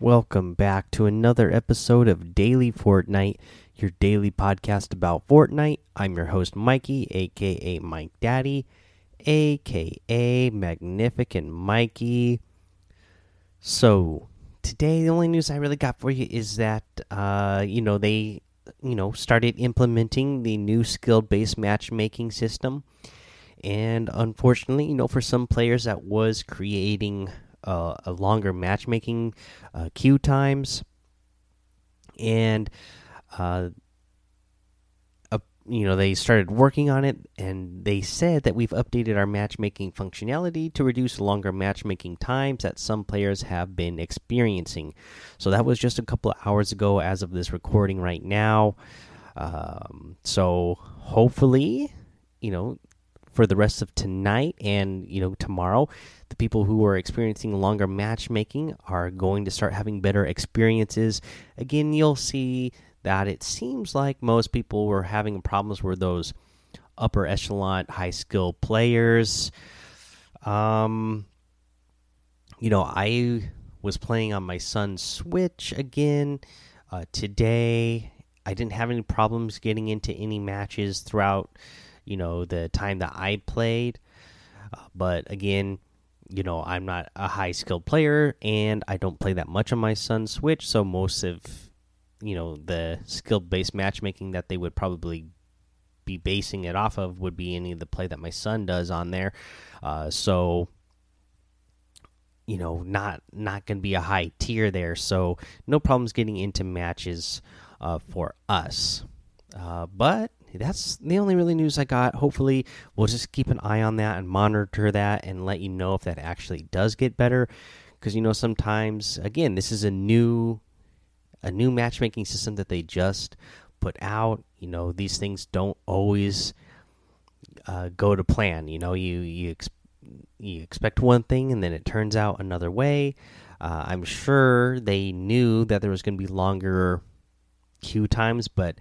Welcome back to another episode of Daily Fortnite, your daily podcast about Fortnite. I'm your host, Mikey, aka Mike Daddy, aka Magnificent Mikey. So, today, the only news I really got for you is that, uh, you know, they, you know, started implementing the new skill based matchmaking system. And unfortunately, you know, for some players, that was creating uh, a longer matchmaking uh, queue times, and uh, you know they started working on it, and they said that we've updated our matchmaking functionality to reduce longer matchmaking times that some players have been experiencing. So that was just a couple of hours ago, as of this recording right now. Um, so hopefully, you know, for the rest of tonight and you know tomorrow the people who are experiencing longer matchmaking are going to start having better experiences. Again you'll see that it seems like most people were having problems with those upper echelon high skill players. Um you know i was playing on my son's switch again uh, today. I didn't have any problems getting into any matches throughout you know the time that I played. Uh, but again, you know I'm not a high skilled player, and I don't play that much on my son's Switch. So most of you know the skill based matchmaking that they would probably be basing it off of would be any of the play that my son does on there. Uh, so you know not not going to be a high tier there so no problems getting into matches uh, for us uh, but that's the only really news I got. Hopefully, we'll just keep an eye on that and monitor that and let you know if that actually does get better. Because you know, sometimes again, this is a new a new matchmaking system that they just put out. You know, these things don't always uh, go to plan. You know, you you ex you expect one thing and then it turns out another way. Uh, I'm sure they knew that there was going to be longer queue times, but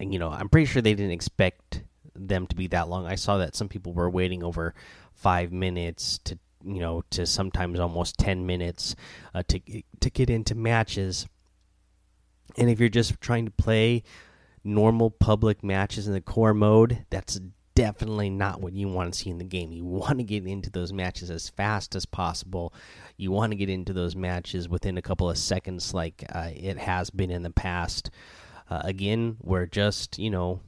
you know, I'm pretty sure they didn't expect them to be that long. I saw that some people were waiting over five minutes to, you know, to sometimes almost ten minutes uh, to to get into matches. And if you're just trying to play normal public matches in the core mode, that's definitely not what you want to see in the game. You want to get into those matches as fast as possible. You want to get into those matches within a couple of seconds, like uh, it has been in the past. Uh, again, we're just, you know,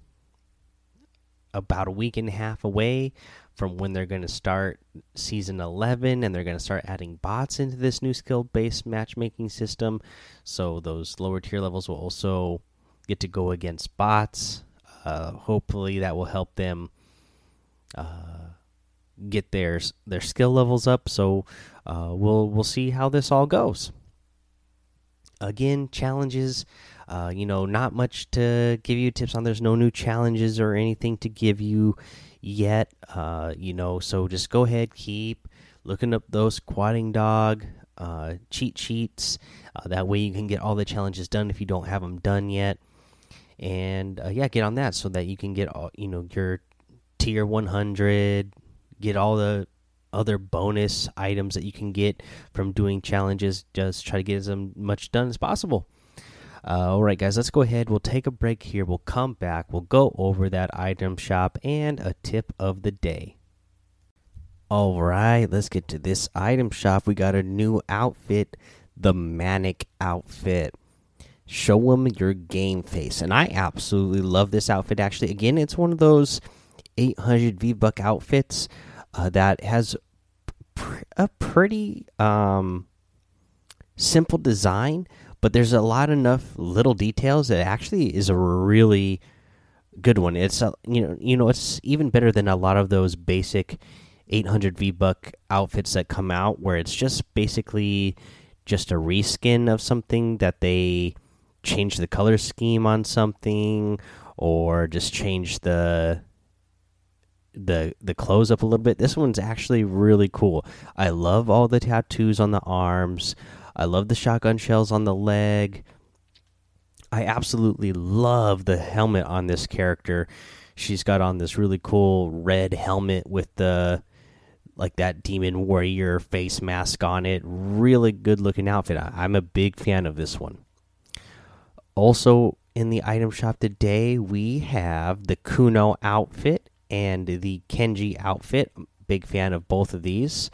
about a week and a half away from when they're going to start season 11 and they're going to start adding bots into this new skill based matchmaking system. So those lower tier levels will also get to go against bots. Uh, hopefully, that will help them uh, get their their skill levels up. So uh, we'll we'll see how this all goes. Again, challenges. Uh, you know, not much to give you tips on. There's no new challenges or anything to give you yet. Uh, you know, so just go ahead, keep looking up those SquatingDog uh, cheat sheets. Uh, that way, you can get all the challenges done if you don't have them done yet. And uh, yeah, get on that so that you can get all you know your tier 100, get all the other bonus items that you can get from doing challenges. Just try to get as much done as possible. Uh, all right, guys, let's go ahead. We'll take a break here. We'll come back. We'll go over that item shop and a tip of the day. All right, let's get to this item shop. We got a new outfit, the Manic outfit. Show them your game face. And I absolutely love this outfit, actually. Again, it's one of those 800 V Buck outfits uh, that has pr a pretty um, simple design but there's a lot enough little details that actually is a really good one. It's a, you know you know it's even better than a lot of those basic 800 V buck outfits that come out where it's just basically just a reskin of something that they change the color scheme on something or just change the the the clothes up a little bit. This one's actually really cool. I love all the tattoos on the arms. I love the shotgun shells on the leg. I absolutely love the helmet on this character. She's got on this really cool red helmet with the like that demon warrior face mask on it. Really good looking outfit. I'm a big fan of this one. Also in the item shop today, we have the Kuno outfit and the Kenji outfit. Big fan of both of these.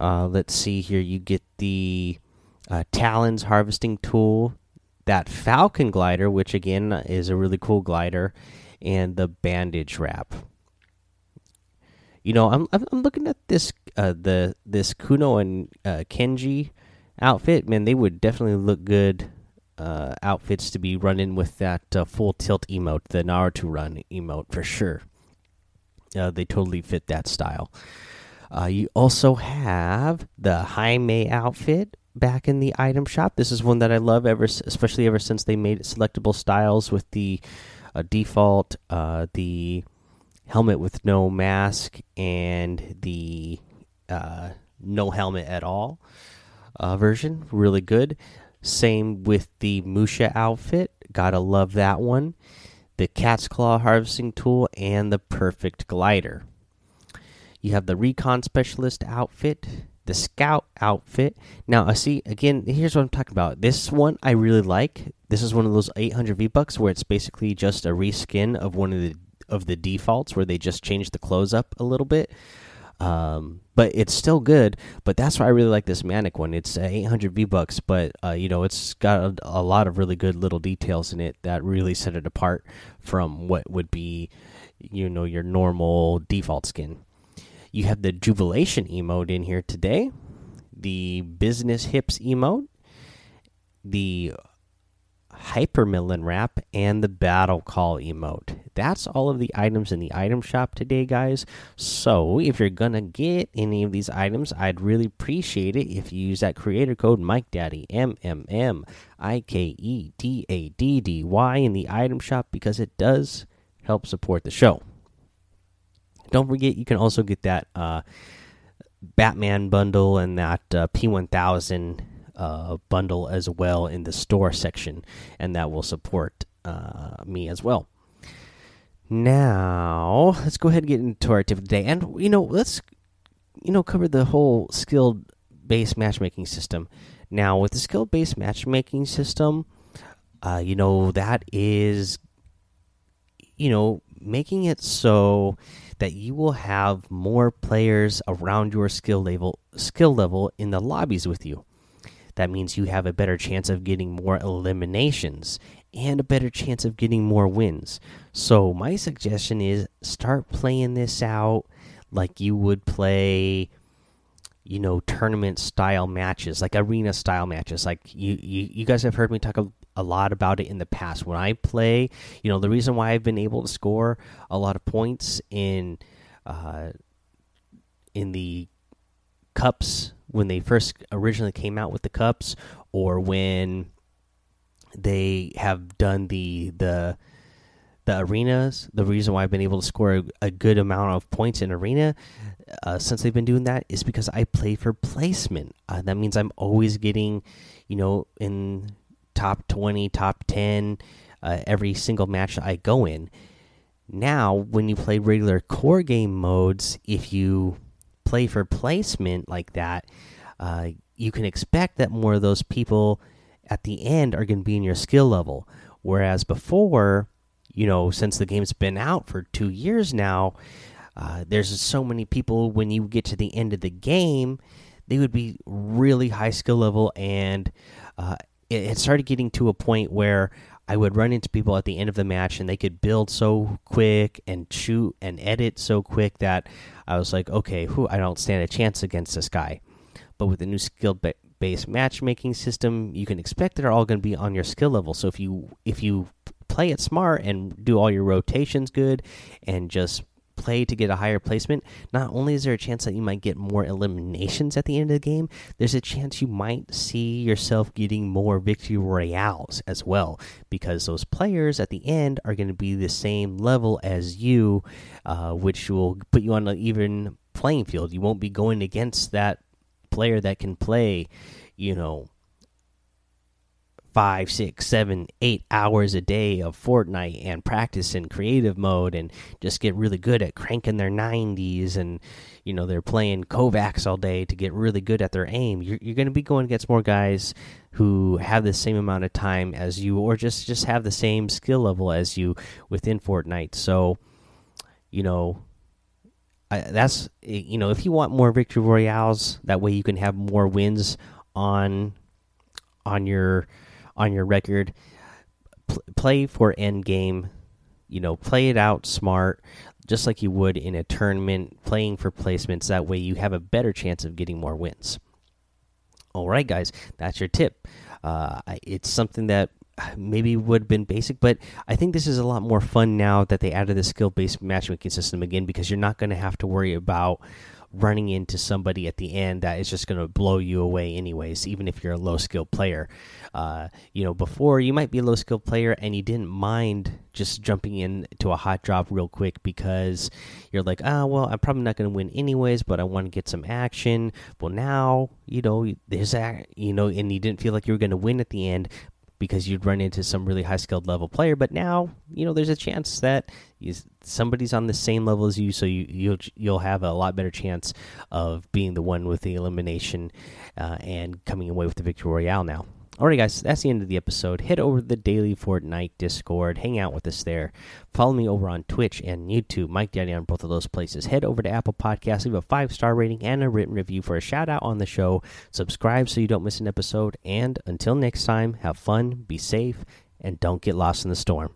Uh, let's see here. You get the uh, Talons harvesting tool, that Falcon glider, which again is a really cool glider, and the bandage wrap. You know, I'm I'm looking at this uh, the this Kuno and uh, Kenji outfit. Man, they would definitely look good uh, outfits to be running with that uh, full tilt emote, the Naruto run emote for sure. Uh, they totally fit that style. Uh, you also have the Hime outfit back in the item shop. This is one that I love ever, especially ever since they made selectable styles with the uh, default, uh, the helmet with no mask, and the uh, no helmet at all uh, version. Really good. Same with the Musha outfit. Gotta love that one. The Cat's Claw harvesting tool and the perfect glider. You have the Recon Specialist outfit, the Scout outfit. Now, I see again. Here's what I'm talking about. This one I really like. This is one of those 800 V bucks where it's basically just a reskin of one of the of the defaults where they just changed the clothes up a little bit. Um, but it's still good. But that's why I really like this Manic one. It's uh, 800 V bucks, but uh, you know it's got a, a, lot of really good little details in it that really set it apart from what would be, you know, your normal default skin. You have the Jubilation emote in here today, the Business Hips emote, the Hypermillion wrap, and the Battle Call emote. That's all of the items in the item shop today, guys. So if you're gonna get any of these items, I'd really appreciate it if you use that creator code MikeDaddy M M M I K E D A D D Y in the item shop because it does help support the show. Don't forget, you can also get that uh, Batman bundle and that uh, P1000 uh, bundle as well in the store section, and that will support uh, me as well. Now, let's go ahead and get into our tip of the day, and you know, let's you know cover the whole skill based matchmaking system. Now, with the skill based matchmaking system, uh, you know that is, you know, making it so that you will have more players around your skill level skill level in the lobbies with you. That means you have a better chance of getting more eliminations and a better chance of getting more wins. So my suggestion is start playing this out like you would play you know tournament style matches like arena style matches like you you, you guys have heard me talk a, lot about it in the past when i play you know the reason why i've been able to score a lot of points in uh in the cups when they first originally came out with the cups or when they have done the the the arenas the reason why i've been able to score a, a good amount of points in arena uh, since they've been doing that is because I play for placement. Uh, that means I'm always getting, you know, in top 20, top 10 uh, every single match I go in. Now, when you play regular core game modes, if you play for placement like that, uh, you can expect that more of those people at the end are going to be in your skill level. Whereas before, you know, since the game's been out for two years now, uh, there's so many people when you get to the end of the game, they would be really high skill level, and uh, it, it started getting to a point where I would run into people at the end of the match, and they could build so quick and shoot and edit so quick that I was like, okay, I don't stand a chance against this guy. But with the new skill based matchmaking system, you can expect that they're all going to be on your skill level. So if you if you play it smart and do all your rotations good and just play to get a higher placement, not only is there a chance that you might get more eliminations at the end of the game, there's a chance you might see yourself getting more victory royales as well, because those players at the end are going to be the same level as you, uh, which will put you on an even playing field. You won't be going against that player that can play, you know, five, six, seven, eight hours a day of Fortnite and practice in creative mode and just get really good at cranking their 90s and you know they're playing KovaaK's all day to get really good at their aim. You're, you're going to be going against more guys who have the same amount of time as you or just just have the same skill level as you within Fortnite. So you know I, that's you know if you want more victory royales that way you can have more wins on on your on your record. Pl play for end game you know play it out smart just like you would in a tournament playing for placements. That way you have a better chance of getting more wins. All right guys that's your tip. Uh, it's something that maybe would have been basic, but I think this is a lot more fun now that they added the skill based matchmaking system again because you're not going to have to worry about running into somebody at the end that is just going to blow you away anyways even if you're a low skill player. Uh, you know before you might be a low skill player and you didn't mind just jumping into a hot drop real quick because you're like ah oh, well i'm probably not going to win anyways but i want to get some action. Well now you know there's that you know and you didn't feel like you were going to win at the end because you'd run into some really high skilled level player. But now, you know, there's a chance that you, somebody's on the same level as you, so you you'll you'll have a lot better chance of being the one with the elimination uh, and coming away with the victory royale now. Alright, guys, that's the end of the episode. Head over to the Daily Fortnite Discord. Hang out with us there. Follow me over on Twitch and YouTube, Mike Daddy on both of those places. Head over to Apple Podcasts, leave a five star rating and a written review for a shout out on the show. Subscribe so you don't miss an episode. And until next time, have fun, be safe, and don't get lost in the storm.